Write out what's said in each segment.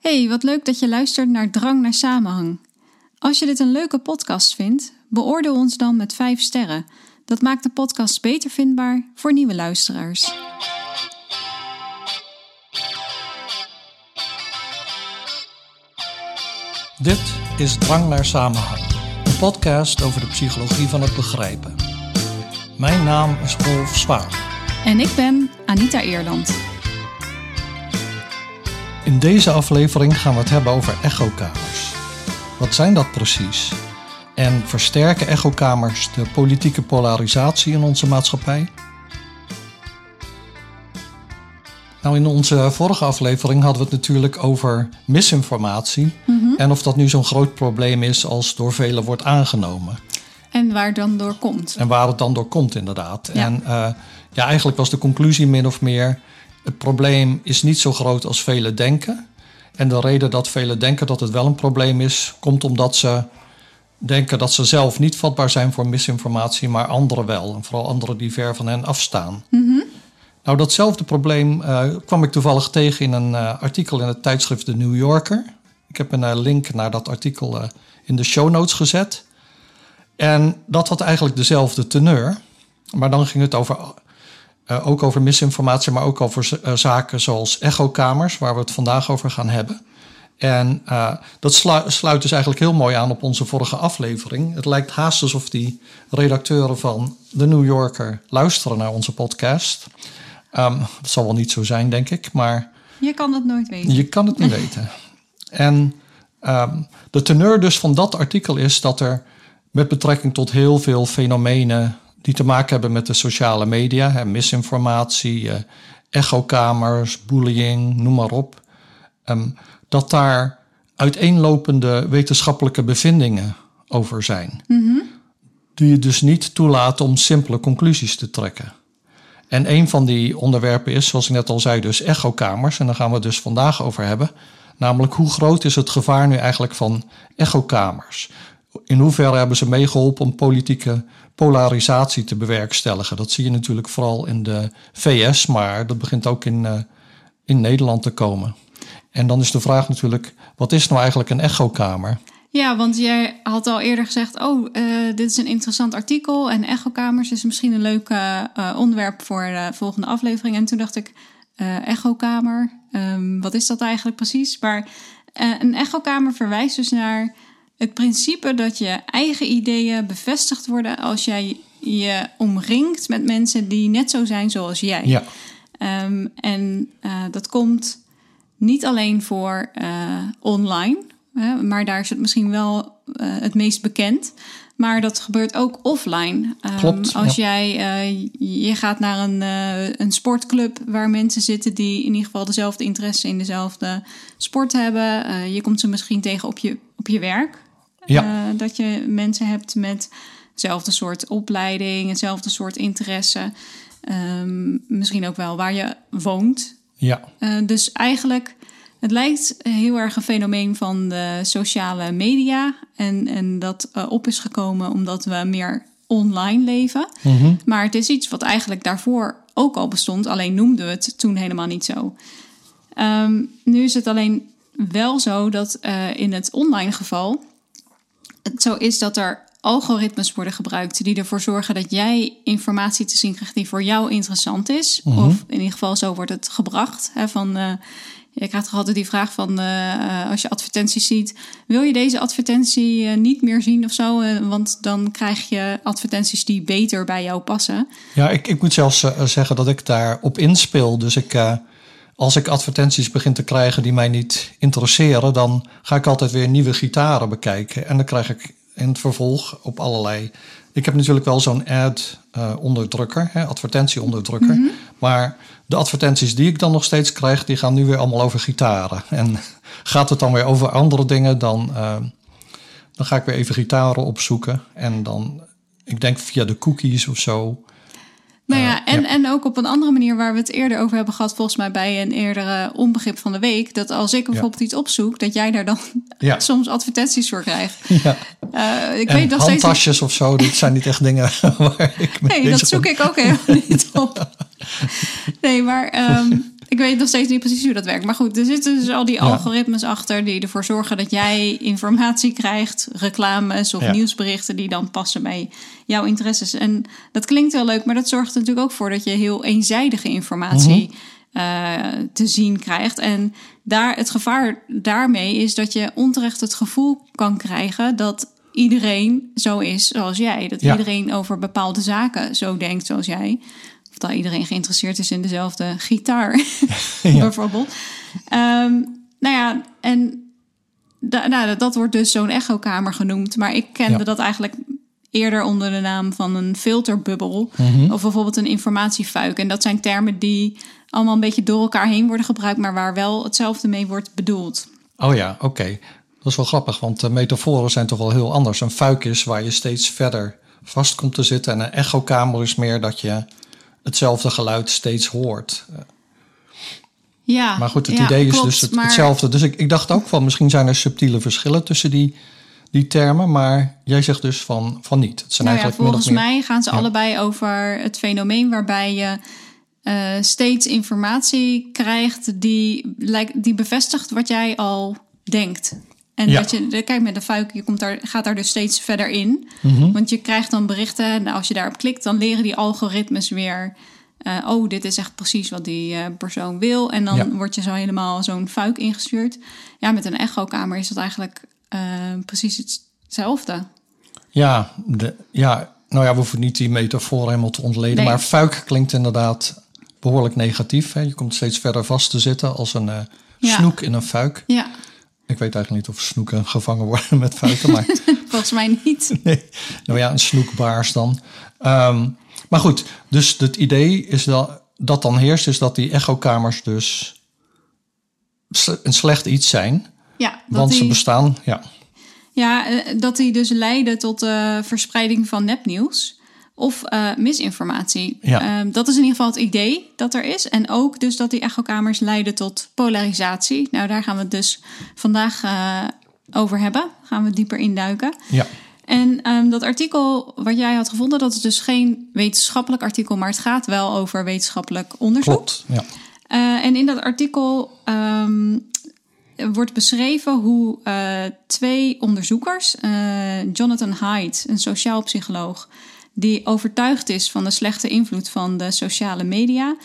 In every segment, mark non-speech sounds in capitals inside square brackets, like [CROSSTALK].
Hey, wat leuk dat je luistert naar Drang naar Samenhang. Als je dit een leuke podcast vindt, beoordeel ons dan met 5 sterren. Dat maakt de podcast beter vindbaar voor nieuwe luisteraars. Dit is Drang naar Samenhang, een podcast over de psychologie van het begrijpen. Mijn naam is Rolf Zwaan. En ik ben Anita Eerland. In deze aflevering gaan we het hebben over echokamers. Wat zijn dat precies? En versterken echokamers de politieke polarisatie in onze maatschappij? Nou, in onze vorige aflevering hadden we het natuurlijk over misinformatie. En of dat nu zo'n groot probleem is als door velen wordt aangenomen. En waar dan door komt. En waar het dan door komt, inderdaad. Ja. En eh, ja, eigenlijk was de conclusie min of meer: het probleem is niet zo groot als velen denken. En de reden dat velen denken dat het wel een probleem is, komt omdat ze denken dat ze zelf niet vatbaar zijn voor misinformatie, maar anderen wel. En vooral anderen die ver van hen afstaan. Nou, datzelfde probleem eh, kwam ik toevallig tegen in een eh, artikel in het tijdschrift The New Yorker. Ik heb een eh, link naar dat artikel in de show notes gezet. En dat had eigenlijk dezelfde teneur. Maar dan ging het over, eh, ook over misinformatie, maar ook over eh, zaken zoals echokamers, waar we het vandaag over gaan hebben. En eh, dat slu- sluit dus eigenlijk heel mooi aan op onze vorige aflevering. Het lijkt haast alsof die redacteuren van The New Yorker luisteren naar onze podcast. Ehm, dat zal wel niet zo zijn, denk ik, maar Je kan het nooit weten. je kan het niet [LAUGHS] weten. En ehm, de teneur dus van dat artikel is dat er met betrekking tot heel veel fenomenen die te maken hebben met de sociale media, hè, misinformatie, eh, echokamers, bullying, noem maar op, ehm, dat daar uiteenlopende wetenschappelijke bevindingen over zijn. Die je dus niet toelaten om simpele conclusies te trekken. En een van die onderwerpen is, zoals ik net al zei, dus echokamers. En daar gaan we het dus vandaag over hebben. Namelijk, hoe groot is het gevaar nu eigenlijk van echokamers? In hoeverre hebben ze meegeholpen om politieke polarisatie te bewerkstelligen? Dat zie je natuurlijk vooral in de VS, maar dat begint ook in, eh, in Nederland te komen. En dan is de vraag natuurlijk, wat is nou eigenlijk een echokamer? Ja, want jij had al eerder gezegd: Oh, eh, dit is een interessant artikel. En echokamers is misschien een leuk eh, onderwerp voor de volgende aflevering. En toen dacht ik: Echokamer, ehm, wat is dat eigenlijk precies? Maar een echokamer verwijst dus naar het principe dat je eigen ideeën bevestigd worden als jij je omringt met mensen die net zo zijn zoals jij. Ja, Ehm, en eh, dat komt niet alleen voor eh, online, hè, maar daar is het misschien wel eh, het meest bekend. Maar dat gebeurt ook offline. Ehm, Klopt, Als ja. jij je gaat naar een, een sportclub waar mensen zitten die in ieder geval dezelfde interesse in dezelfde sport hebben. je komt ze misschien tegen op je, op je werk. Ja. Eh, dat je mensen hebt met hetzelfde soort opleiding, hetzelfde soort interesse. Ehm, misschien ook wel waar je woont. ja, Eh, dus eigenlijk, het lijkt heel erg een fenomeen van de sociale media. En, en dat eh, op is gekomen omdat we meer online leven. Mhm. Maar het is iets wat eigenlijk daarvoor ook al bestond. Alleen noemden we het toen helemaal niet zo. Ehm, nu is het alleen wel zo dat in het online geval het zo is dat er algoritmes worden gebruikt die ervoor zorgen dat jij informatie te zien krijgt die voor jou interessant is. Of in ieder geval zo wordt het gebracht. Hè, van, eh, je krijgt toch altijd die vraag van eh, als je advertenties ziet, wil je deze advertentie eh, niet meer zien of zo? Eh, want dan krijg je advertenties die beter bij jou passen. Ja, ik, ik moet zelfs zeggen dat ik daarop inspeel. Dus ik, als ik advertenties begin te krijgen die mij niet interesseren, dan ga ik altijd weer nieuwe gitaren bekijken. En dan krijg ik in het vervolg op allerlei. Ik heb natuurlijk wel zo'n ad-onderdrukker, advertentie-onderdrukker. Maar de advertenties die ik dan nog steeds krijg, die gaan nu weer allemaal over gitaren. [LAUGHS] En gaat het dan weer over andere dingen, dan, eh, dan ga ik weer even gitaren opzoeken. En dan, ik denk via de cookies of zo. Nou ja, en, ja. en ook op een andere manier waar we het eerder over hebben gehad, volgens mij bij een eerdere onbegrip van de week. Dat als ik bijvoorbeeld iets opzoek, dat jij daar dan [LAUGHS] Ja. soms advertenties voor krijgt. [LAUGHS] Ja. Eh, ik en weet nog steeds. niet- handtasjes of zo, dat zijn niet echt dingen [LAUGHS] waar ik mee Nee, dat zoek ik ook helemaal niet op. Nee, maar ehm, Ik weet nog steeds niet precies hoe dat werkt. Maar goed, er zitten dus al die algoritmes achter die ervoor zorgen dat jij informatie krijgt, reclames of Ja. nieuwsberichten die dan passen bij jouw interesses. En dat klinkt heel leuk, maar dat zorgt er natuurlijk ook voor dat je heel eenzijdige informatie eh, te zien krijgt. En daar, het gevaar daarmee is dat je onterecht het gevoel kan krijgen dat iedereen zo is zoals jij. Dat Ja. iedereen over bepaalde zaken zo denkt zoals jij. Of dat iedereen geïnteresseerd is in dezelfde gitaar, [LAUGHS] [LAUGHS] bijvoorbeeld. Ehm, nou ja, en da- nou, dat wordt dus zo'n echokamer genoemd. Maar ik kende Ja. dat eigenlijk eerder onder de naam van een filterbubbel. Mhm. Of bijvoorbeeld een informatiefuik. En dat zijn termen die allemaal een beetje door elkaar heen worden gebruikt... maar waar wel hetzelfde mee wordt bedoeld. Oh ja, oké. Dat is wel grappig, want de metaforen zijn toch wel heel anders. Een fuik is waar je steeds verder vast komt te zitten. En een echokamer is meer dat je hetzelfde geluid steeds hoort. Ja, Maar goed, het ja, idee is klopt, dus het, maar- hetzelfde. Dus ik, ik dacht ook van misschien zijn er subtiele verschillen tussen die, die termen. Maar jij zegt dus van, van niet. Het zijn Nou ja, eigenlijk of volgens meer... mij gaan ze Ja. allebei over het fenomeen waarbij je eh, steeds informatie krijgt die, lijkt- die bevestigt wat jij al denkt. En Ja. dat je, kijk met de fuik, je komt daar, gaat daar dus steeds verder in. Mhm. Want je krijgt dan berichten en als je daarop klikt, dan leren die algoritmes weer. eh, oh, dit is echt precies wat die eh, persoon wil. En dan Ja. word je zo helemaal zo'n fuik ingestuurd. Ja, met een echokamer is dat eigenlijk eh, precies hetzelfde. Ja, de, ja, nou ja, we hoeven niet die metafoor helemaal te ontleden. Nee. Maar fuik klinkt inderdaad behoorlijk negatief. Hè? Je komt steeds verder vast te zitten als een Ja. snoek in een fuik. Ja, Ik weet eigenlijk niet of snoeken gevangen worden [LAUGHS] met fuiken, maar [LAUGHS] volgens mij niet. [LAUGHS] nee. Nou ja, een snoekbaars dan. Ehm, maar goed, dus het idee is dat, dat dan heerst, is dat die echokamers dus een slecht iets zijn. Ja, dat Want ze bestaan, ja. ja, eh, dat die dus leiden tot de verspreiding van nepnieuws of eh, misinformatie. Ja. Ehm, dat is in ieder geval het idee dat er is. En ook dus dat die echokamers leiden tot polarisatie. Nou, daar gaan we het dus vandaag eh, over hebben. Gaan we dieper induiken. ja. En ehm, dat artikel wat jij had gevonden, dat is dus geen wetenschappelijk artikel, maar het gaat wel over wetenschappelijk onderzoek. Klopt, ja. Eh, en in dat artikel ehm, wordt beschreven hoe twee onderzoekers, Jonathan Haidt, een sociaal psycholoog, die overtuigd is van de slechte invloed van de sociale media,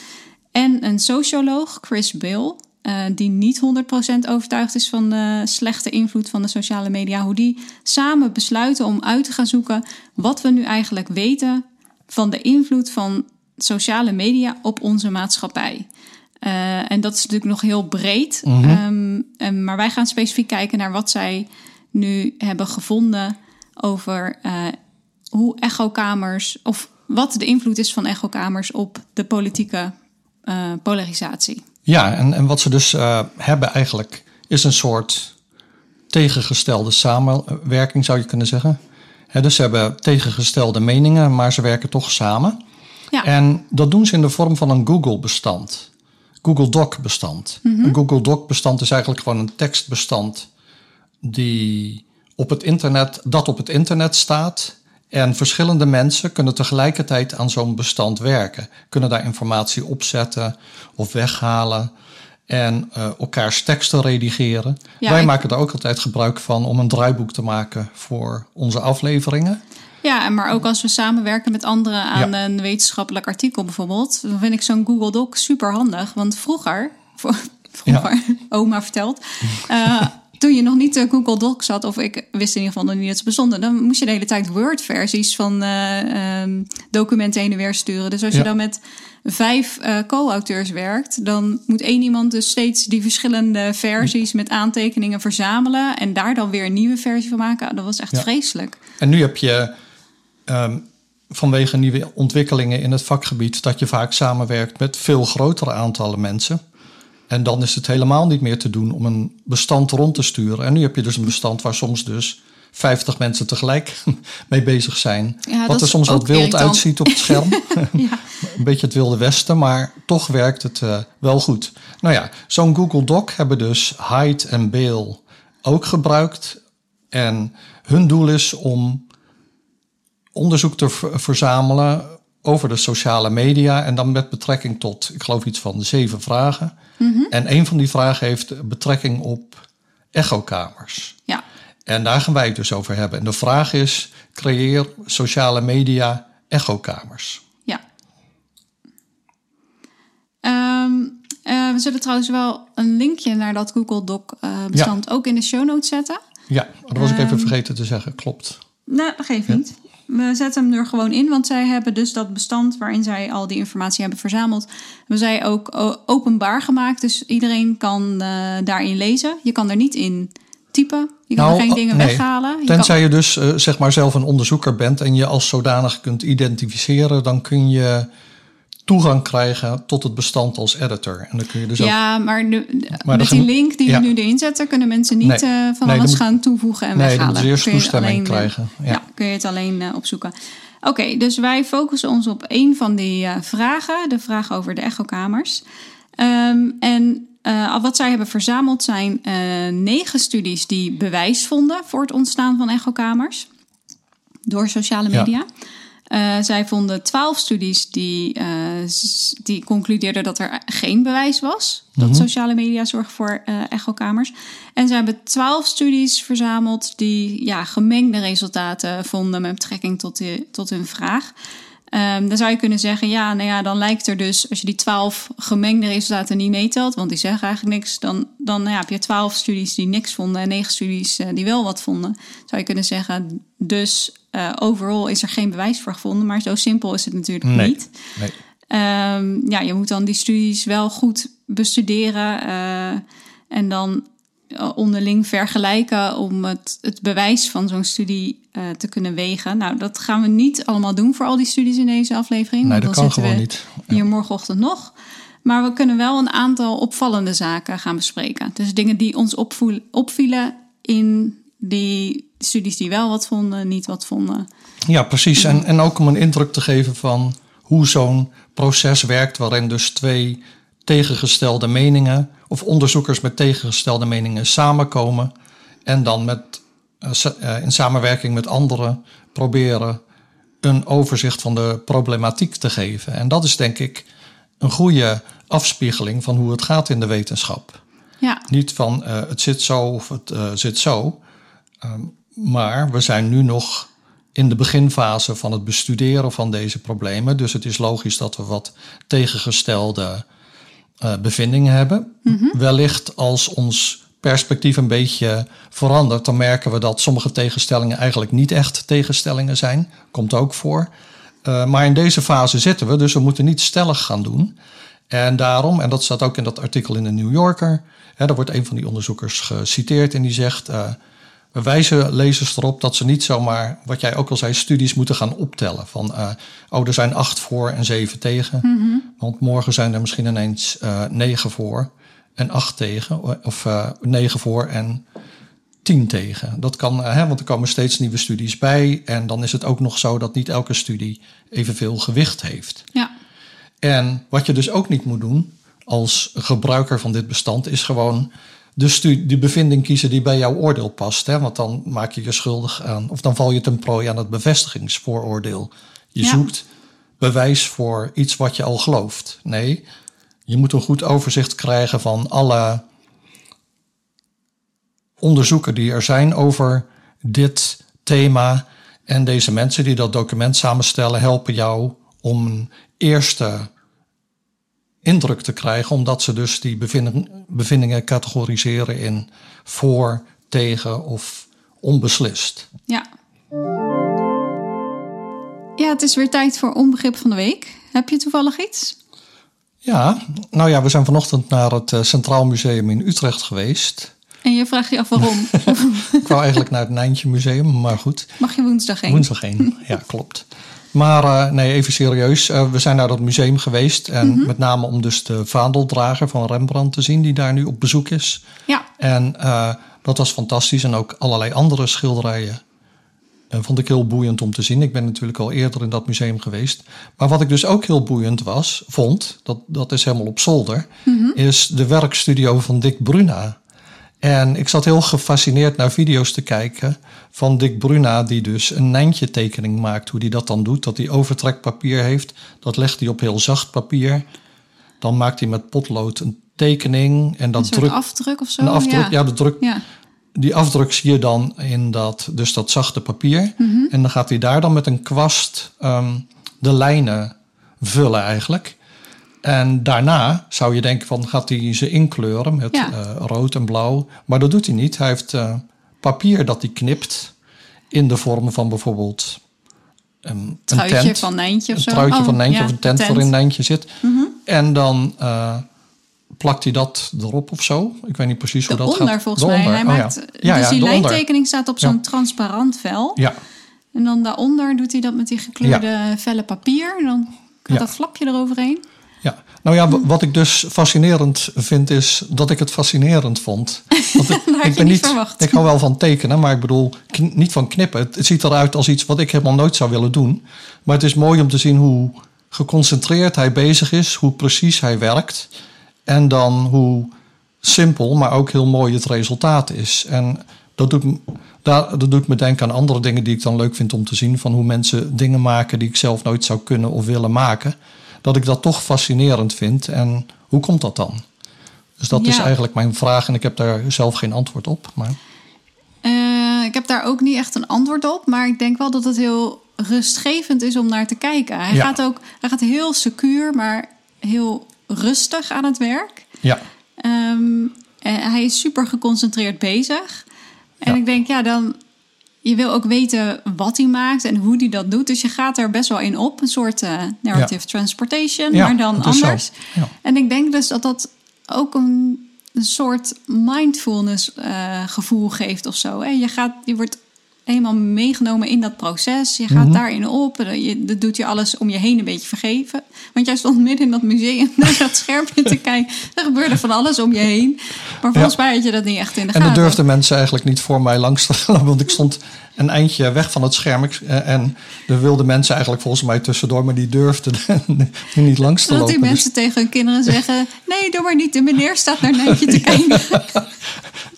en een socioloog, Chris Bill, eh, die niet 100% overtuigd is van de slechte invloed van de sociale media, hoe die samen besluiten om uit te gaan zoeken wat we nu eigenlijk weten van de invloed van sociale media op onze maatschappij. Eh, en dat is natuurlijk nog heel breed. Ehm, en- maar wij gaan specifiek kijken naar wat zij nu hebben gevonden over eh, hoe echokamers, of wat de invloed is van echokamers op de politieke eh, polarisatie. Ja, en, en wat ze dus eh, hebben eigenlijk is een soort tegengestelde samenwerking, zou je kunnen zeggen. Dus ze hebben tegengestelde meningen, maar ze werken toch samen. Ja. En dat doen ze in de vorm van een Google-bestand. Google Doc-bestand. Een Google Doc-bestand is eigenlijk gewoon een tekstbestand die op het internet, dat op het internet staat. En verschillende mensen kunnen tegelijkertijd aan zo'n bestand werken. Kunnen daar informatie opzetten of weghalen. En eh, elkaars teksten redigeren. Ja, Wij ik- maken daar ook altijd gebruik van om een draaiboek te maken voor onze afleveringen. Ja, en maar ook als we samenwerken met anderen aan Ja. een wetenschappelijk artikel bijvoorbeeld, dan vind ik zo'n Google Doc super handig. Want vroeger, vro- vroeger, oma vertelt, [LAUGHS] eh, toen je nog niet de Google Docs had, of ik wist in ieder geval nog niet dat ze bestonden, dan moest je de hele tijd Word-versies van eh, ehm, documenten heen en weer sturen. Dus als je dan met vijf eh, co-auteurs werkt, dan moet één iemand dus steeds die verschillende versies met aantekeningen verzamelen en daar dan weer een nieuwe versie van maken. Dat was echt Ja. vreselijk. En nu heb je ehm, vanwege nieuwe ontwikkelingen in het vakgebied dat je vaak samenwerkt met veel grotere aantallen mensen. En dan is het helemaal niet meer te doen om een bestand rond te sturen. En nu heb je dus een bestand waar soms dus 50 mensen tegelijk [LAUGHS] mee bezig zijn. Ja, wat er soms wat wild irritant. uitziet op het scherm. [LAUGHS] [LAUGHS] Ja. een beetje het wilde westen, maar toch werkt het eh, wel goed. Nou ja, zo'n Google Doc hebben dus Hyde en Bale ook gebruikt. En hun doel is om onderzoek te ver- verzamelen over de sociale media. En dan met betrekking tot, ik geloof iets van zeven vragen. Mhm. En een van die vragen heeft betrekking op echokamers. Ja. En daar gaan wij het dus over hebben. En de vraag is: creëer sociale media echokamers. Ja. Ehm, eh, we zullen trouwens wel een linkje naar dat Google Doc eh, bestand ook in de show notes zetten. Ja, dat was ik even Ehm, vergeten te zeggen. Klopt. Nee, dat geeft niet. We zetten hem er gewoon in, want zij hebben dus dat bestand waarin zij al die informatie hebben verzameld, hebben zij ook openbaar gemaakt. Dus iedereen kan eh, daarin lezen. Je kan er niet in typen. Je kan Nou, er geen dingen nee. weghalen. Je Tenzij kan, je dus eh, zeg maar zelf een onderzoeker bent en je als zodanig kunt identificeren, dan kun je toegang krijgen tot het bestand als editor. En dan kun je dus ook. ja, maar, de, Maar met die link die ja. we nu erin zetten, kunnen mensen niet Nee. eh, van Nee, alles gaan toevoegen en Nee, weghalen. je eerst toestemming alleen, eh, krijgen. Ja. Ja. kun je het alleen eh, opzoeken. Oké, dus wij focussen ons op één van die vragen, de vraag over de echokamers. Ehm, en eh, wat zij hebben verzameld zijn negen studies die bewijs vonden voor het ontstaan van echokamers door sociale Ja. Eh, zij vonden twaalf studies die, eh, die concludeerden dat er geen bewijs was dat Mhm. sociale media zorgen voor eh, echokamers. En zij hebben twaalf studies verzameld die ja, gemengde resultaten vonden met betrekking tot, de, tot hun vraag. Ehm, dan zou je kunnen zeggen, ja, nou ja, dan lijkt er dus, als je die twaalf gemengde resultaten niet meetelt, want die zeggen eigenlijk niks, dan, dan nou ja, heb je twaalf studies die niks vonden en negen studies eh, die wel wat vonden. Zou je kunnen zeggen, dus eh overal is er geen bewijs voor gevonden, maar zo simpel is het natuurlijk Nee. niet. Nee. Ehm, ja, je moet dan die studies wel goed bestuderen eh, en dan onderling vergelijken om het, het bewijs van zo'n studie eh, te kunnen wegen. Nou, dat gaan we niet allemaal doen voor al die studies in deze aflevering. Nee, dat dan kan gewoon niet. Hier morgenochtend nog. Maar we kunnen wel een aantal opvallende zaken gaan bespreken. Dus dingen die ons opvielen in die studies die wel wat vonden, niet wat vonden. Ja, precies. En, en ook om een indruk te geven van hoe zo'n proces werkt, waarin dus twee tegengestelde meningen of onderzoekers met tegengestelde meningen samenkomen en dan met, eh, eh, in samenwerking met anderen proberen een overzicht van de problematiek te geven. En dat is denk ik een goede afspiegeling van hoe het gaat in de wetenschap. Ja, Niet van eh, het zit zo of het zit zo. Ehm, maar we zijn nu nog in de beginfase van het bestuderen van deze problemen. Dus het is logisch dat we wat tegengestelde eh, bevindingen hebben. Wellicht als ons perspectief een beetje verandert, dan merken we dat sommige tegenstellingen eigenlijk niet echt tegenstellingen zijn. Komt ook voor. Eh, maar in deze fase zitten we, dus we moeten niet stellig gaan doen. En daarom, en dat staat ook in dat artikel in de New Yorker, hè, daar wordt een van die onderzoekers geciteerd en die zegt: eh, We wijzen lezers erop dat ze niet zomaar, wat jij ook al zei, studies moeten gaan optellen. Van, eh, oh, er zijn acht voor en zeven tegen. Want morgen zijn er misschien ineens eh, negen voor en acht tegen. Of eh, negen voor en tien tegen. Dat kan, eh, hè, want er komen steeds nieuwe studies bij. En dan is het ook nog zo dat niet elke studie evenveel gewicht heeft. ja, En wat je dus ook niet moet doen als gebruiker van dit bestand, is gewoon de, stu- de bevinding kiezen die bij jouw oordeel past. Hè? Want dan maak je je schuldig aan, of dan val je ten prooi aan het bevestigingsvooroordeel. Je Ja. zoekt bewijs voor iets wat je al gelooft. Nee, je moet een goed overzicht krijgen van alle onderzoeken die er zijn over dit thema. En deze mensen die dat document samenstellen, helpen jou om een eerste indruk te krijgen, omdat ze dus die bevinding- bevindingen categoriseren in voor, tegen of onbeslist. ja. Ja, het is weer tijd voor onbegrip van de week. Heb je toevallig iets? Ja, nou ja, we zijn vanochtend naar het eh, Centraal Museum in Utrecht geweest. En je vraagt je af waarom. [LAUGHS] Ik wou eigenlijk naar het Nijntje Museum, maar goed. Mag je woensdag heen? Woensdag heen, ja, klopt. Maar eh, nee, even serieus. Eh, we zijn naar dat museum geweest. En met name om dus de vaandeldrager van Rembrandt te zien, die daar nu op bezoek is. Ja, En eh, dat was fantastisch. En ook allerlei andere schilderijen. eh, vond ik heel boeiend om te zien. Ik ben natuurlijk al eerder in dat museum geweest. Maar wat ik dus ook heel boeiend was, vond, dat, dat is helemaal op zolder, is de werkstudio van Dick Bruna. En ik zat heel gefascineerd naar video's te kijken van Dick Bruna, die dus een Nijntje tekening maakt. Hoe hij dat dan doet, dat hij overtrekpapier heeft. Dat legt hij op heel zacht papier. Dan maakt hij met potlood een tekening. En dat Een drukt afdruk of zo? een afdruk. Ja, ja. de druk, Ja. die afdruk zie je dan in dat, dus dat zachte papier. Mhm. En dan gaat hij daar dan met een kwast ehm, de lijnen vullen eigenlijk. En daarna zou je denken van gaat hij ze inkleuren met Ja. eh, rood en blauw. Maar dat doet hij niet. Hij heeft eh, papier dat hij knipt in de vorm van bijvoorbeeld een, een Truitje tent. van Nijntje of een zo. truitje Oh, van Nijntje ja, of een tent, tent. waarin Nijntje zit. Mhm. En dan eh, plakt hij dat erop of zo. Ik weet niet precies hoe dat gaat. Daaronder volgens mij. Hij oh maakt, ja. Ja, dus die lijntekening staat op zo'n transparant vel. Ja, En dan daaronder doet hij dat met die gekleurde vellen papier. En dan gaat dat flapje eroverheen. Ja. Nou ja, wat ik dus fascinerend vind is dat ik het fascinerend vond. Want ik, [LAUGHS] ik ben niet. Ik hou wel van tekenen, maar ik bedoel niet van knippen. Het, het ziet eruit als iets wat ik helemaal nooit zou willen doen. Maar het is mooi om te zien hoe geconcentreerd hij bezig is, hoe precies hij werkt. En dan hoe simpel, maar ook heel mooi het resultaat is. En dat doet, dat doet me denken aan andere dingen die ik dan leuk vind om te zien. Van hoe mensen dingen maken die ik zelf nooit zou kunnen of willen maken. Dat ik dat toch fascinerend vind. En hoe komt dat dan? Dus dat is eigenlijk mijn vraag. En ik heb daar zelf geen antwoord op. Maar Eh, ik heb daar ook niet echt een antwoord op. Maar ik denk wel dat het heel rustgevend is om naar te kijken. Hij, Ja. gaat, ook, hij gaat heel secuur, maar heel rustig aan het werk. ja, Ehm, en hij is super geconcentreerd bezig. En Ja. ik denk, ja, dan... Je wil ook weten wat hij maakt en hoe hij dat doet. Dus je gaat er best wel in op. Een soort eh, narrative transportation, Ja, maar dan anders. Ja. En ik denk dus dat dat ook een, een soort mindfulness eh, gevoel geeft of zo. Hè? Je, gaat, je wordt helemaal meegenomen in dat proces. Je gaat Mhm. daarin op. En Je, dat doet je alles om je heen een beetje vergeven. Want jij stond midden in dat museum [LAUGHS] naar dat schermpje te [LAUGHS] kijken. Er gebeurde van alles om je heen. Maar volgens mij had je dat niet echt in de En gaten. dat durfden mensen eigenlijk niet voor mij langs te gaan. [LAUGHS] Want ik stond een eindje weg van het scherm. Eh, En er wilden mensen eigenlijk volgens mij tussendoor. Maar die durfden niet langs te die lopen. Dus- mensen tegen hun kinderen zeggen... nee, doe maar niet. De meneer staat naar Nijntje te kijken.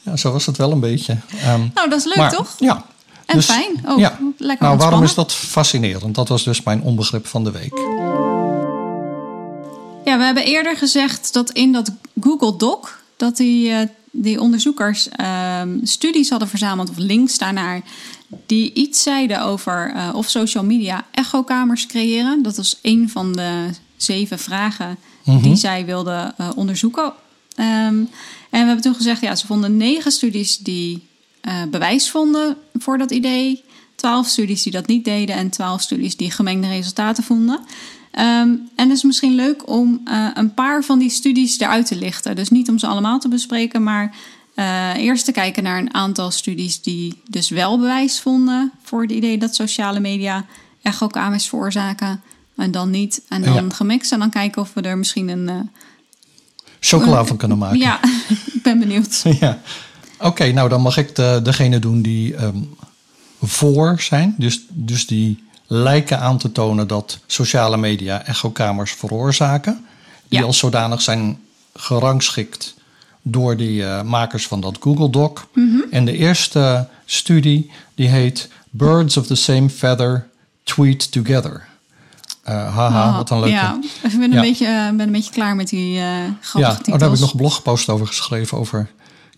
ja, zo was het wel een beetje. Ehm, Nou, dat is leuk, maar, toch? Ja. En Dus, fijn. Oh, ja. lekker Nou, waarom is dat fascinerend? Dat was dus mijn onbegrip van de week. Ja, we hebben eerder gezegd dat in dat Google Doc... dat die, eh, die onderzoekers ehm, studies hadden verzameld... of links daarnaar... die iets zeiden over eh, of social media echokamers creëren. Dat was een van de zeven vragen die zij wilden eh, onderzoeken. Ehm, en we hebben toen gezegd... ja, ze vonden negen studies die eh, bewijs vonden voor dat idee... 12 studies die dat niet deden en 12 studies die gemengde resultaten vonden. Ehm, en het is misschien leuk om eh, een paar van die studies eruit te lichten. Dus niet om ze allemaal te bespreken, maar eh, eerst te kijken naar een aantal studies die dus wel bewijs vonden voor het idee dat sociale media echokamers veroorzaken. En dan niet. En dan Ja. gemixt. En dan kijken of we er misschien een. eh, Chocola van kunnen maken. ja, [LAUGHS] ik ben benieuwd. [LAUGHS] Ja. Oké, nou dan mag ik de, degene doen die ehm, voor zijn. Dus, dus die lijken aan te tonen dat sociale media echokamers veroorzaken. Die Ja. als zodanig zijn gerangschikt door die eh, makers van dat Google Doc. Mhm. En de eerste studie die heet Birds of the Same Feather Tweet Together. Eh, haha, Oh, wat een leuke... Ja, ik ben een, Ja. beetje, eh, ben een beetje klaar met die Ja, grappige oh, titels. daar heb ik nog een blogpost over geschreven. Over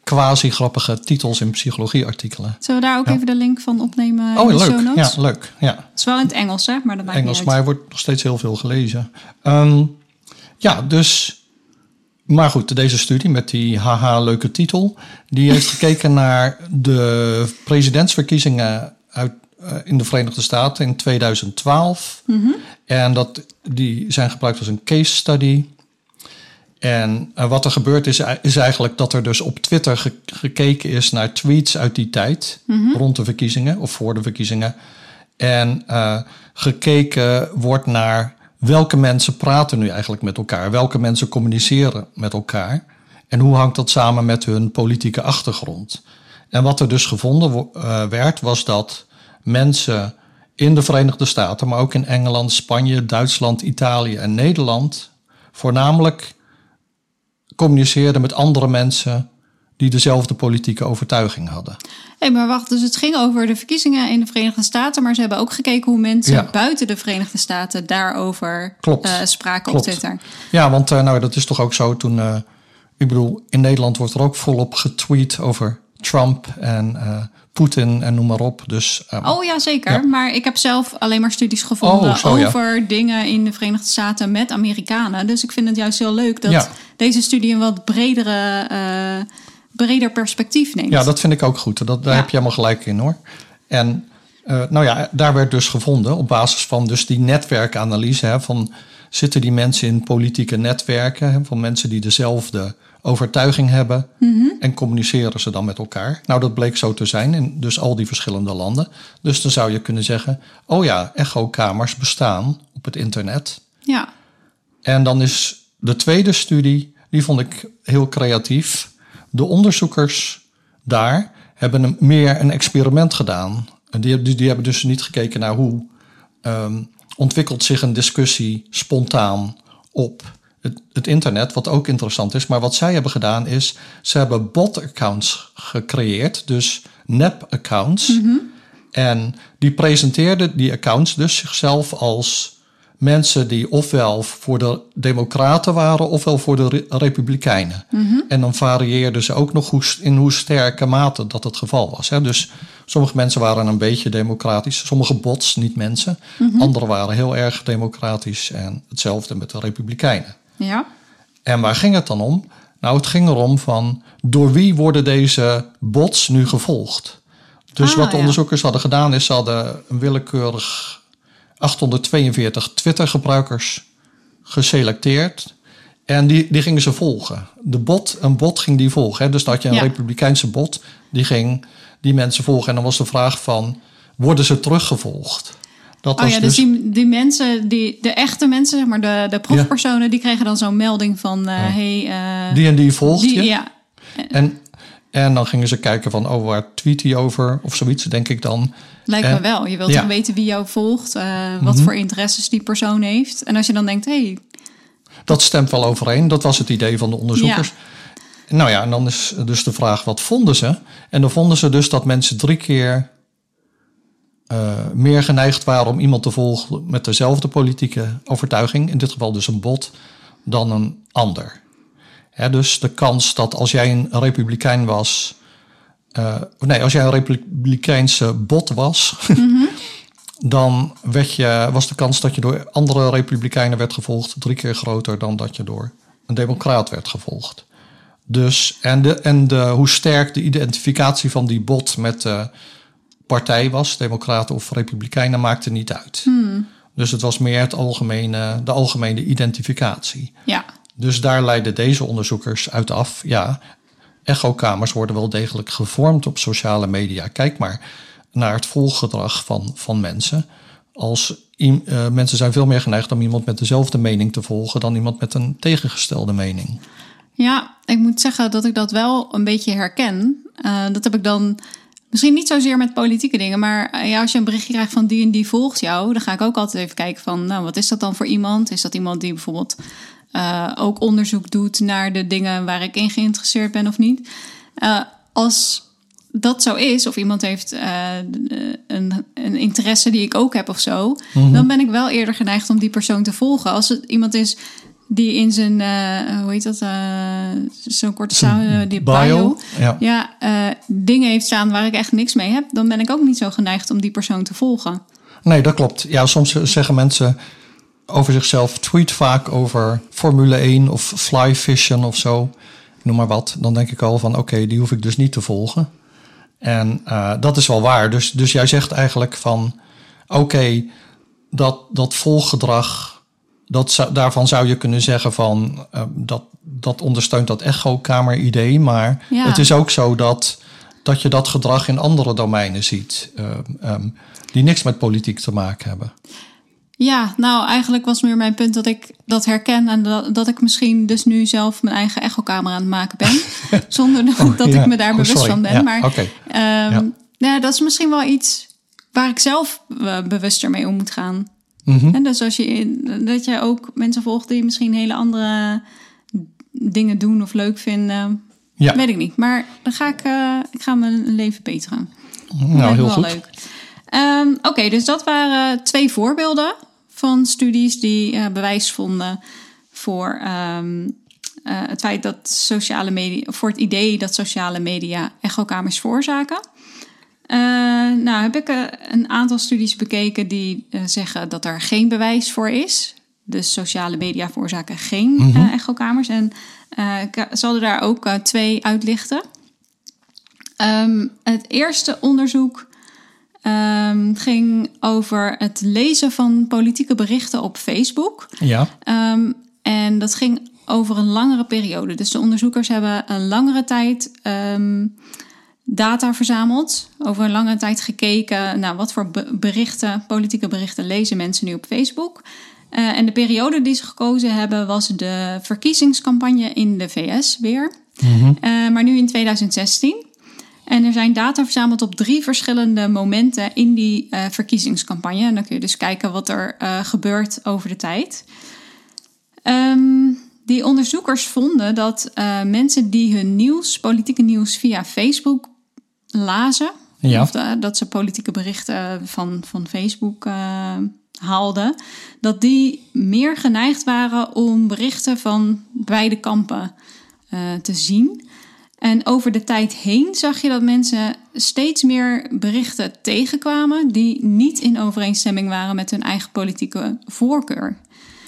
quasi-grappige titels in psychologieartikelen. Zullen we daar ook Ja. even de link van opnemen Oh, in de leuk. show notes? Ja, leuk. Ja, Het is wel in het Engels, hè? Maar dat maakt Engels, maar er wordt nog steeds heel veel gelezen. Ehm, ja, dus... Maar goed, deze studie met die haha leuke titel... die heeft gekeken naar de presidentsverkiezingen uit, eh, in de Verenigde Staten in 2012. En dat, die zijn gebruikt als een case study... En eh, wat er gebeurd is, is eigenlijk dat er dus op Twitter ge- gekeken is naar tweets uit die tijd, rond de verkiezingen of voor de verkiezingen. En eh, gekeken wordt naar welke mensen praten nu eigenlijk met elkaar, welke mensen communiceren met elkaar en hoe hangt dat samen met hun politieke achtergrond. En wat er dus gevonden eh, werd, was dat mensen in de Verenigde Staten, maar ook in Engeland, Spanje, Duitsland, Italië en Nederland, voornamelijk communiceerden met andere mensen die dezelfde politieke overtuiging hadden. Hé, maar wacht, dus het ging over de verkiezingen in de Verenigde Staten, maar ze hebben ook gekeken hoe mensen Ja. buiten de Verenigde Staten daarover Klopt. eh, spraken Klopt. op Twitter. Ja, want eh, nou, dat is toch ook zo toen. eh, ik bedoel, in Nederland wordt er ook volop getweet over Trump en Poetin en noem maar op. Dus ehm, Oh ja, zeker. Ja. Maar ik heb zelf alleen maar studies gevonden Oh, zo, ja. over dingen in de Verenigde Staten met Amerikanen. Dus ik vind het juist heel leuk dat Ja. deze studie een wat bredere, eh, breder perspectief neemt. ja, dat vind ik ook goed. Dat, daar heb je helemaal gelijk in hoor. En eh, nou ja, daar werd dus gevonden op basis van dus die netwerkanalyse hè, van zitten die mensen in politieke netwerken van mensen die dezelfde overtuiging hebben en communiceren ze dan met elkaar. Nou, dat bleek zo te zijn in dus al die verschillende landen. Dus dan zou je kunnen zeggen, oh ja, echokamers bestaan op het internet. Ja. En dan is de tweede studie, die vond ik heel creatief. De onderzoekers daar hebben een, meer een experiment gedaan. En die, die, die hebben dus niet gekeken naar hoe ehm, ontwikkelt zich een discussie spontaan op het, het internet, wat ook interessant is. Maar wat zij hebben gedaan is, ze hebben bot-accounts gecreëerd, dus nep-accounts. En die presenteerden die accounts dus zichzelf als mensen die ofwel voor de Democraten waren ofwel voor de Re- Republikeinen. En dan varieerden ze ook nog hoe, in hoe sterke mate dat het geval was. Hè. Dus sommige mensen waren een beetje democratisch, sommige bots, niet mensen. Anderen waren heel erg democratisch en hetzelfde met de Republikeinen. Ja. En waar ging het dan om? Nou, het ging erom van door wie worden deze bots nu gevolgd? Dus Ah, wat de ja. onderzoekers hadden gedaan is, ze hadden een willekeurig 842 Twitter-gebruikers geselecteerd. En die, die gingen ze volgen. De bot, een bot ging die volgen. Hè? Dus dat had je een Ja. republikeinse bot, die ging die mensen volgen. En dan was de vraag van, worden ze teruggevolgd? Dat Oh ja, dus die, die mensen, die, de echte mensen, zeg maar de, de proefpersonen, die kregen dan zo'n melding van, eh hey, eh, die en die volgt die- je. ja, En, en dan gingen ze kijken van, oh, waar tweet hij over? Of zoiets, denk ik dan. lijkt En- me wel. Je wilt ja. Mhm. weten wie jou volgt, eh, wat voor interesses die persoon heeft. En als je dan denkt, hey, Dat stemt wel overeen. Dat was het idee van de onderzoekers. Nou ja, en dan is dus de vraag, wat vonden ze? En dan vonden ze dus dat mensen drie keer eh, meer geneigd waren om iemand te volgen met dezelfde politieke overtuiging, in dit geval dus een bot, dan een ander. Hè, dus de kans dat als jij een republikein was, eh, nee, als jij een republikeinse bot was, [LAUGHS] dan werd je, was de kans dat je door andere republikeinen werd gevolgd drie keer groter dan dat je door een democraat werd gevolgd. Dus, en de, en de, hoe sterk de identificatie van die bot met de partij was, democraten of republikeinen, maakte niet uit. Dus het was meer het algemene, de algemene identificatie. ja, Dus daar leiden deze onderzoekers uit af. Ja, echokamers worden wel degelijk gevormd op sociale media. Kijk maar naar het volggedrag van, van mensen. Als eh, mensen zijn veel meer geneigd om iemand met dezelfde mening te volgen dan iemand met een tegengestelde mening. Ja, ik moet zeggen dat ik dat wel een beetje herken. Eh, dat heb ik dan misschien niet zozeer met politieke dingen, maar eh, ja, als je een berichtje krijgt van die en die volgt jou, dan ga ik ook altijd even kijken van, nou, wat is dat dan voor iemand? Is dat iemand die bijvoorbeeld eh, ook onderzoek doet naar de dingen waar ik in geïnteresseerd ben of niet? Als dat zo is, of iemand heeft een, een interesse die ik ook heb of zo, dan ben ik wel eerder geneigd om die persoon te volgen. Als het iemand is die in zijn, eh, hoe heet dat, eh, zo'n korte samen, eh, die bio, Bio, ja. ja, dingen heeft staan waar ik echt niks mee heb, dan ben ik ook niet zo geneigd om die persoon te volgen. Nee, dat klopt. Ja, soms zeggen mensen over zichzelf, tweet vaak over Formule 1 of fly fishing of zo, noem maar wat. Dan denk ik al van, oké, die hoef ik dus niet te volgen. En dat is wel waar. Dus, dus jij zegt eigenlijk van, oké, dat, dat volggedrag, dat, zou- daarvan zou je kunnen zeggen van, eh, dat, dat ondersteunt dat echokamer-idee. Maar Ja. het is ook zo dat, dat je dat gedrag in andere domeinen ziet, eh, ehm, die niks met politiek te maken hebben. Ja, nou eigenlijk was meer mijn punt dat ik dat herken en dat, dat ik misschien dus nu zelf mijn eigen echokamer aan het maken ben, [LAUGHS] zonder dat, Oh, dat ja. ik me daar Oh, bewust sorry. van ben. Ja, maar oké. ehm, Ja. ja, dat is misschien wel iets waar ik zelf eh, bewuster mee om moet gaan. Mhm. En dus als je dat je ook mensen volgt die misschien hele andere dingen doen of leuk vinden. Ja. Weet ik niet. Maar dan ga ik, eh, ik ga mijn leven beteren. Nou, heel goed. leuk. Ehm, Oké, dus dat waren twee voorbeelden van studies die eh, bewijs vonden voor ehm, eh, het feit dat sociale media, voor het idee dat sociale media echokamers veroorzaken. Eh, nou, heb ik eh, een aantal studies bekeken die eh, zeggen dat er geen bewijs voor is. Dus sociale media veroorzaken geen eh, echokamers. En ik zal er daar ook twee uitlichten. Ehm, het eerste onderzoek ehm, ging over het lezen van politieke berichten op Facebook. Ja, Ehm, en dat ging over een langere periode. Dus de onderzoekers hebben een langere tijd data verzameld. Over een langere tijd gekeken naar wat voor be- berichten, politieke berichten lezen mensen nu op Facebook. Eh, en de periode die ze gekozen hebben was de verkiezingscampagne in de VS weer. Eh, maar nu in 2016. En er zijn data verzameld op drie verschillende momenten in die eh, verkiezingscampagne. En dan kun je dus kijken wat er gebeurt over de tijd. Ehm, die onderzoekers vonden dat mensen die hun nieuws, politieke nieuws via Facebook lazen, Ja. of de- dat ze politieke berichten van, van Facebook eh, haalden, dat die meer geneigd waren om berichten van beide kampen eh, te zien. En over de tijd heen zag je dat mensen steeds meer berichten tegenkwamen die niet in overeenstemming waren met hun eigen politieke voorkeur.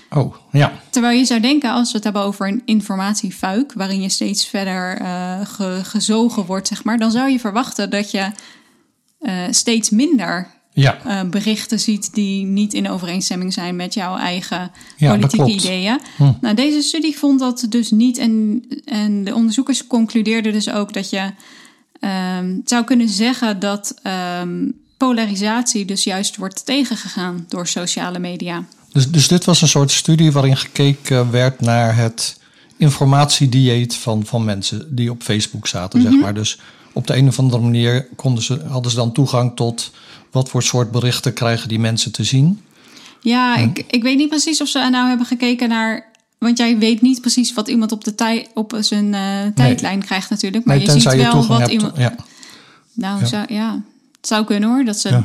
Oh, ja. Terwijl je zou denken, als we het hebben over een informatiefuik, waarin je steeds verder eh, ge- gezogen wordt, zeg maar, dan zou je verwachten dat je eh, steeds minder Ja, eh, berichten ziet die niet in overeenstemming zijn met jouw eigen Ja, politieke ideeën. Hm. Nou, deze studie vond dat dus niet. En, en de onderzoekers concludeerden dus ook dat je ehm, zou kunnen zeggen dat ehm, polarisatie dus juist wordt tegengegaan door sociale media. Dus, dus dit was een soort studie waarin gekeken werd naar het informatiedieet van, van mensen die op Facebook zaten, zeg maar. Dus op de een of andere manier konden ze, hadden ze dan toegang tot wat voor soort berichten krijgen die mensen te zien. Ja, ik, ik weet niet precies of ze nou hebben gekeken naar. Want jij weet niet precies wat iemand op, de tij, op zijn eh, tijdlijn krijgt, natuurlijk. Maar Nee, je ziet je wel wat hebt. iemand. Ja, Nou, Ja. Zou, ja, het zou kunnen hoor, dat ze Ja.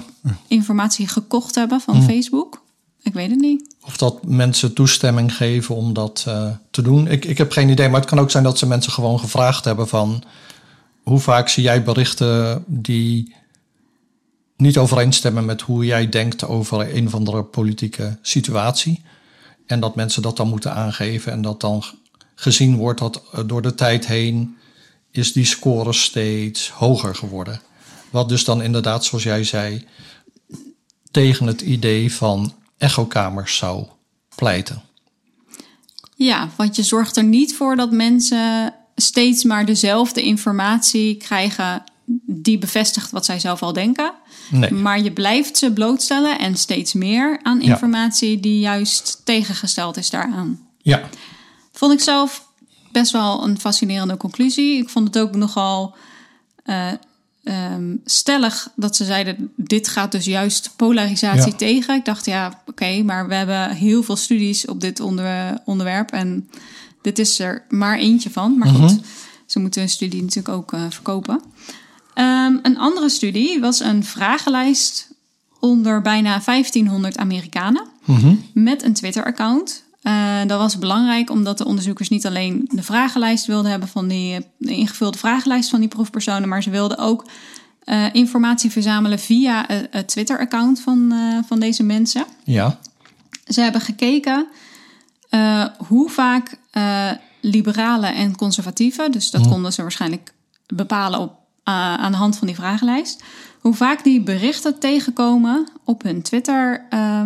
informatie gekocht hebben van Mm. Facebook. Ik weet het niet. Of dat mensen toestemming geven om dat eh, te doen. Ik, ik heb geen idee, maar het kan ook zijn dat ze mensen gewoon gevraagd hebben van... hoe vaak zie jij berichten die niet overeenstemmen met hoe jij denkt over een of andere politieke situatie. En dat mensen dat dan moeten aangeven en dat dan gezien wordt dat eh, door de tijd heen is die score steeds hoger geworden. Wat dus dan inderdaad, zoals jij zei, tegen het idee van echokamers zou pleiten. Ja, want je zorgt er niet voor dat mensen steeds maar dezelfde informatie krijgen die bevestigt wat zij zelf al denken. Nee. Maar je blijft ze blootstellen en steeds meer aan Ja. informatie die juist tegengesteld is daaraan. Ja, Vond ik zelf best wel een fascinerende conclusie. Ik vond het ook nogal eh, ehm, stellig dat ze zeiden: dit gaat dus juist polarisatie Ja. tegen. Ik dacht, ja, oké, maar we hebben heel veel studies op dit onder, onderwerp en dit is er maar eentje van. Maar goed, ze moeten hun studie natuurlijk ook eh, verkopen. Ehm, een andere studie was een vragenlijst onder bijna 1500 Amerikanen met een Twitter-account. Eh, dat was belangrijk omdat de onderzoekers niet alleen de vragenlijst wilden hebben van die de ingevulde vragenlijst van die proefpersonen, maar ze wilden ook eh, informatie verzamelen via het Twitter-account van, eh, van deze mensen. ja, Ze hebben gekeken hoe vaak liberalen en conservatieven, dus dat konden ze waarschijnlijk bepalen op, aan de hand van die vragenlijst, hoe vaak die berichten tegenkomen op hun Twitter, eh,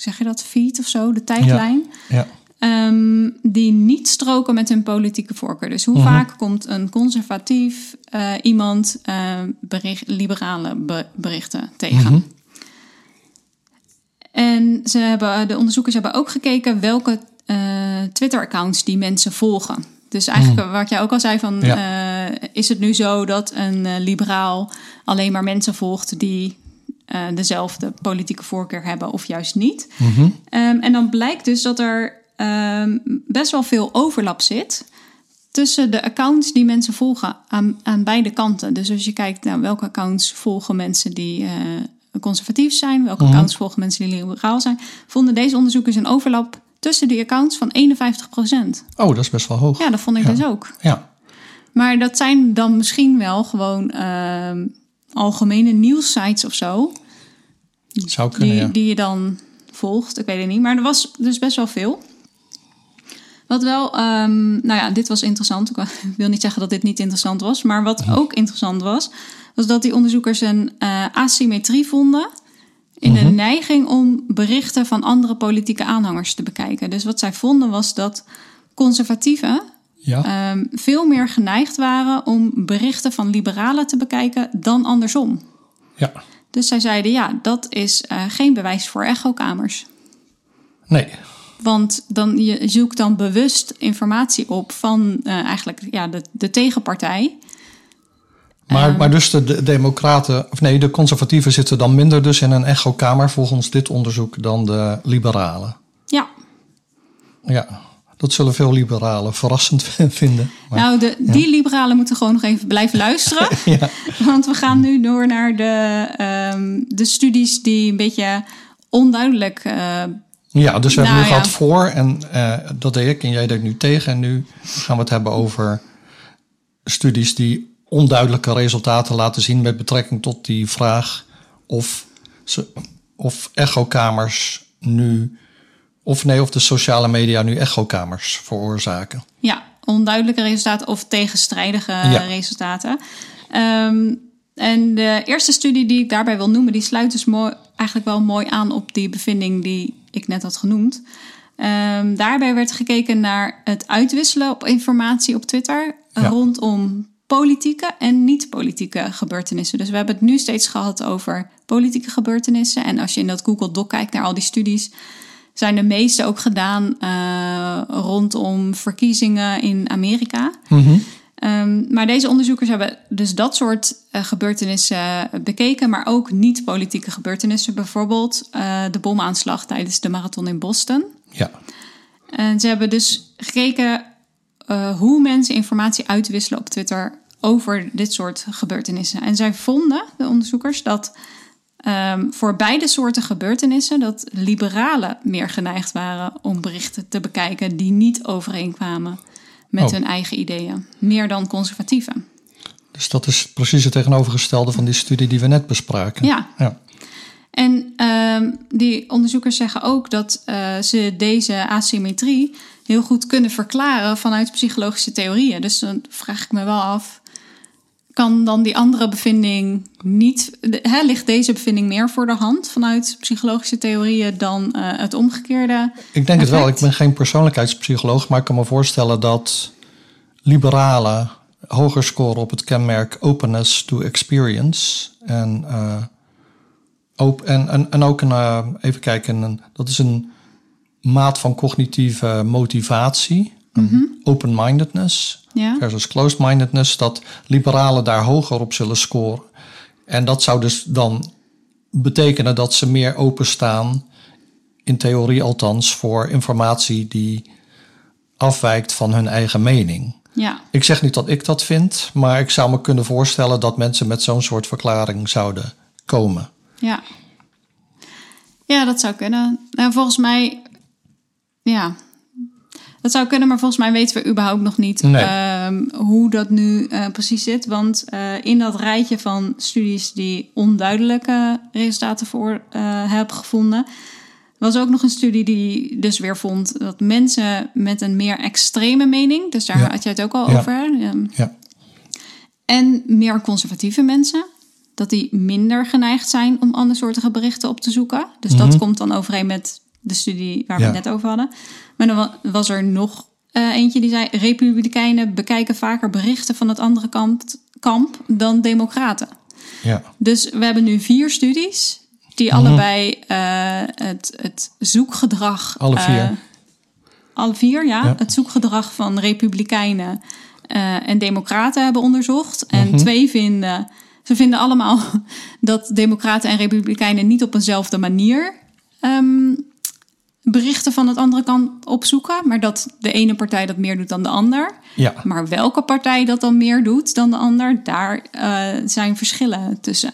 zeg je dat, feed of zo, de tijdlijn. ja, Ehm, die niet stroken met hun politieke voorkeur. Dus hoe vaak komt een conservatief eh, iemand bericht, liberale be- berichten tegen? En ze hebben, de onderzoekers hebben ook gekeken welke eh, Twitter-accounts die mensen volgen. Dus eigenlijk wat jij ook al zei van, is het nu zo dat een liberaal alleen maar mensen volgt die eh, dezelfde politieke voorkeur hebben of juist niet? Ehm, en dan blijkt dus dat er ehm, best wel veel overlap zit tussen de accounts die mensen volgen aan, aan beide kanten. Dus als je kijkt naar welke accounts volgen mensen die uh, conservatief zijn, welke Mhm. accounts volgen mensen die liberaal zijn, vonden deze onderzoekers een overlap tussen die accounts van 51% Oh, dat is best wel hoog. Ja, dat vond ik Ja. dus ook. Ja. Maar dat zijn dan misschien wel gewoon ehm, algemene nieuwssites of zo. zou kunnen, die, ja. die je dan volgt. Ik weet het niet. Maar er was dus best wel veel. Wat wel, ehm, nou ja, dit was interessant. Ik [LAUGHS] wil- niet zeggen dat dit niet interessant was. Maar wat ook interessant was, was dat die onderzoekers een eh, asymmetrie vonden. In de neiging om berichten van andere politieke aanhangers te bekijken. Dus wat zij vonden was dat conservatieven Ja. ehm, veel meer geneigd waren om berichten van liberalen te bekijken dan andersom. ja. Dus zij zeiden, ja, dat is eh, geen bewijs voor echokamers. Nee. Want dan, je zoekt dan bewust informatie op van eh, eigenlijk ja, de, de tegenpartij. Maar, Ehm. maar dus de, de democraten, of nee, de conservatieven zitten dan minder dus in een echokamer volgens dit onderzoek dan de liberalen. Ja, Ja, dat zullen veel liberalen verrassend [LAUGHS] vinden. Maar, nou, de, die liberalen moeten gewoon nog even blijven [LAUGHS] luisteren. ja. Want we gaan nu door naar de, ehm, de studies die een beetje onduidelijk. eh, ja, dus we hebben Nou, nu ja. gehad voor en eh, dat deed ik en jij deed nu tegen. En nu gaan we het hebben over studies die onduidelijke resultaten laten zien met betrekking tot die vraag of, ze, of echokamers nu, of nee, of de sociale media nu echokamers veroorzaken. ja, onduidelijke resultaten of tegenstrijdige Ja. resultaten. Ehm, en de eerste studie die ik daarbij wil noemen, die sluit dus mooi, eigenlijk wel mooi aan op die bevinding die ik net had genoemd. Ehm, daarbij werd gekeken naar het uitwisselen op informatie op Twitter Ja. rondom politieke en niet-politieke gebeurtenissen. Dus we hebben het nu steeds gehad over politieke gebeurtenissen. En als je in dat Google Doc kijkt naar al die studies, zijn de meeste ook gedaan eh, rondom verkiezingen in Amerika. Ehm, maar deze onderzoekers hebben dus dat soort eh, gebeurtenissen bekeken, maar ook niet-politieke gebeurtenissen. Bijvoorbeeld eh, de bomaanslag tijdens de marathon in Boston. Ja, En ze hebben dus gekeken hoe mensen informatie uitwisselen op Twitter over dit soort gebeurtenissen. En zij vonden, de onderzoekers, dat ehm, voor beide soorten gebeurtenissen dat liberalen meer geneigd waren om berichten te bekijken die niet overeenkwamen met Oh. hun eigen ideeën. Meer dan conservatieven. dus dat is precies het tegenovergestelde van die studie die we net bespraken. Ja. ja. En ehm, die onderzoekers zeggen ook dat eh, ze deze asymmetrie heel goed kunnen verklaren vanuit psychologische theorieën. Dus dan vraag ik me wel af, kan dan die andere bevinding niet, hè, ligt deze bevinding meer voor de hand vanuit psychologische theorieën dan eh, het omgekeerde? Ik denk het wel. Ik ben geen persoonlijkheidspsycholoog, maar ik kan me voorstellen dat liberalen hoger scoren op het kenmerk openness to experience. En, op, en, en, en ook een, eh, even kijken, een, dat is een maat van cognitieve motivatie, een open-mindedness Ja, versus closed-mindedness, dat liberalen daar hoger op zullen scoren. En dat zou dus dan betekenen dat ze meer openstaan, in theorie althans, voor informatie die afwijkt van hun eigen mening. ja, Ik zeg niet dat ik dat vind, maar ik zou me kunnen voorstellen dat mensen met zo'n soort verklaring zouden komen. ja. Ja, dat zou kunnen. Nou, volgens mij, ja, dat zou kunnen, maar volgens mij weten we überhaupt nog niet Nee. ehm, hoe dat nu eh, precies zit. Want eh, in dat rijtje van studies die onduidelijke resultaten voor eh hebben gevonden, was ook nog een studie die dus weer vond dat mensen met een meer extreme mening, dus daar Ja. had je het ook al Ja. over, Ja, en meer conservatieve mensen. Dat die minder geneigd zijn om andersoortige berichten op te zoeken. Dus dat komt dan overeen met de studie waar we het net over hadden. Maar dan wa- was er nog eh, eentje die zei... Republikeinen bekijken vaker berichten van het andere kamp, kamp dan democraten. ja, Dus we hebben nu vier studies... die allebei eh, het, het zoekgedrag... Alle vier. eh, alle vier, ja. Ja. Het zoekgedrag van republikeinen en democraten hebben onderzocht. En Mhm. twee vinden... Ze vinden allemaal [LAUGHS] dat democraten en republikeinen niet op eenzelfde manier ehm, berichten van het andere kant opzoeken, maar dat de ene partij dat meer doet dan de ander. Ja, Maar welke partij dat dan meer doet dan de ander, daar eh, zijn verschillen tussen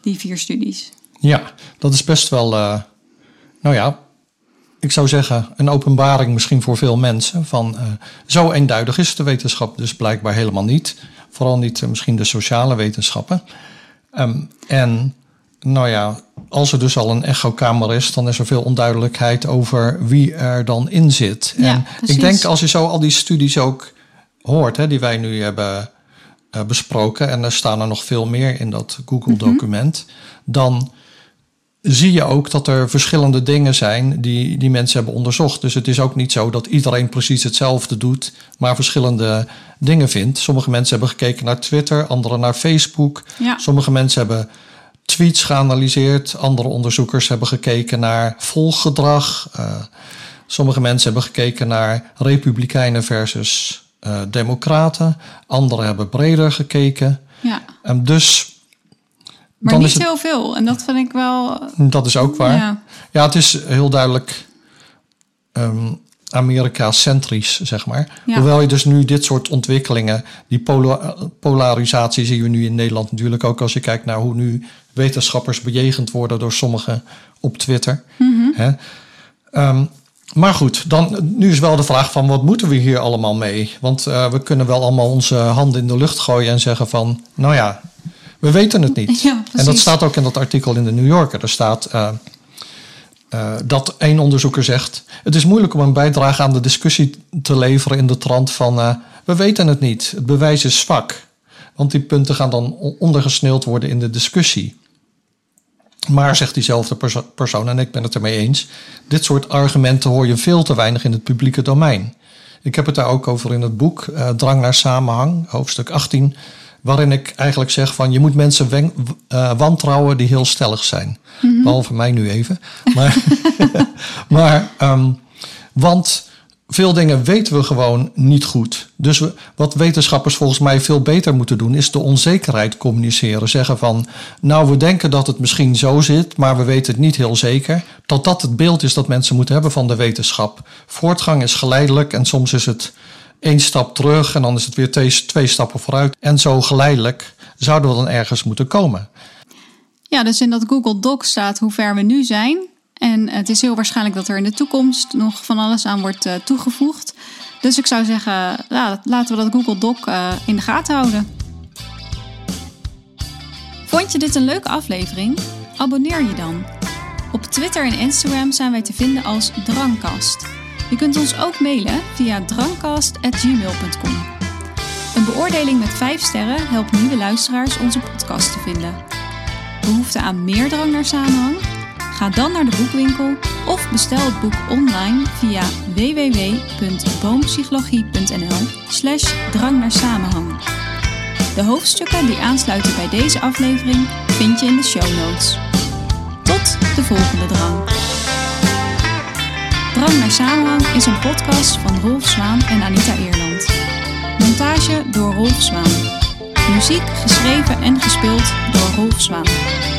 die vier studies. ja dat is best wel, eh, nou ja, ik zou zeggen, een openbaring misschien voor veel mensen. Van eh, zo eenduidig is de wetenschap dus blijkbaar helemaal niet. Vooral niet misschien de sociale wetenschappen. Ehm, en nou ja, als er dus al een echokamer is, dan is er veel onduidelijkheid over wie er dan in zit. Ja, en precies. ik denk als je zo al die studies ook hoort, hè, die wij nu hebben eh, besproken, en er staan er nog veel meer in dat Google-document, dan zie je ook dat er verschillende dingen zijn die, die mensen hebben onderzocht. Dus het is ook niet zo dat iedereen precies hetzelfde doet, maar verschillende dingen vindt. Sommige mensen hebben gekeken naar Twitter, anderen naar Facebook. Ja. Sommige mensen hebben tweets geanalyseerd, andere onderzoekers hebben gekeken naar volggedrag. Eh, sommige mensen hebben gekeken naar republikeinen versus eh, democraten. Anderen hebben breder gekeken. Ja, En dus maar Dan niet is het- heel veel. En dat vind ik wel. dat is ook waar. Ja, Ja, het is heel duidelijk ehm, Amerika-centrisch, zeg maar. Ja. Hoewel je dus nu dit soort ontwikkelingen, die pola- polarisatie zien we nu in Nederland natuurlijk ook als je kijkt naar hoe nu wetenschappers bejegend worden door sommigen op Twitter. Hè? Ehm, maar goed, dan, nu is wel de vraag van wat moeten we hier allemaal mee? Want eh, we kunnen wel allemaal onze handen in de lucht gooien en zeggen van, nou ja, we weten het niet. [LAUGHS] Ja, en dat staat ook in dat artikel in de New Yorker. Er staat eh, eh, dat één onderzoeker zegt: Het is moeilijk om een bijdrage aan de discussie te leveren in de trant van: eh, We weten het niet, het bewijs is zwak. Want die punten gaan dan o- ondergesneeuwd worden in de discussie. Maar, zegt diezelfde perso- persoon, en ik ben het ermee eens, dit soort argumenten hoor je veel te weinig in het publieke domein. Ik heb het daar ook over in het boek eh, Drang naar Samenhang, hoofdstuk 18, waarin ik eigenlijk zeg van je moet mensen wen- eh, wantrouwen die heel stellig zijn. Behalve mij nu even. Maar, [LAUGHS] maar ehm, want veel dingen weten we gewoon niet goed. Dus we, wat wetenschappers volgens mij veel beter moeten doen, is de onzekerheid communiceren. Zeggen van, nou we denken dat het misschien zo zit, maar we weten het niet heel zeker. Dat dat het beeld is dat mensen moeten hebben van de wetenschap. Voortgang is geleidelijk en soms is het één stap terug en dan is het weer twee, stappen vooruit. En zo geleidelijk zouden we dan ergens moeten komen. Ja, dus in dat Google Doc staat hoe ver we nu zijn. En het is heel waarschijnlijk dat er in de toekomst nog van alles aan wordt eh, toegevoegd. Dus ik zou zeggen, ja, laten we dat Google Doc eh, in de gaten houden. Vond je dit een leuke aflevering? Abonneer je dan. Op Twitter en Instagram zijn wij te vinden als Drangkast. Je kunt ons ook mailen via drangkast.gmail.com. Een beoordeling met 5 sterren helpt nieuwe luisteraars onze podcast te vinden. Behoefte aan meer drang naar samenhang? Ga dan naar de boekwinkel of bestel het boek online via www.boompsychologie.nl slash drang naar samenhang. De hoofdstukken die aansluiten bij deze aflevering vind je in de show notes. Tot de volgende drang. Drang naar samenhang is een podcast van Rolf Zwaan en Anita Eerland. Montage door Rolf Zwaan. Muziek geschreven en gespeeld door Rolf Zwaan.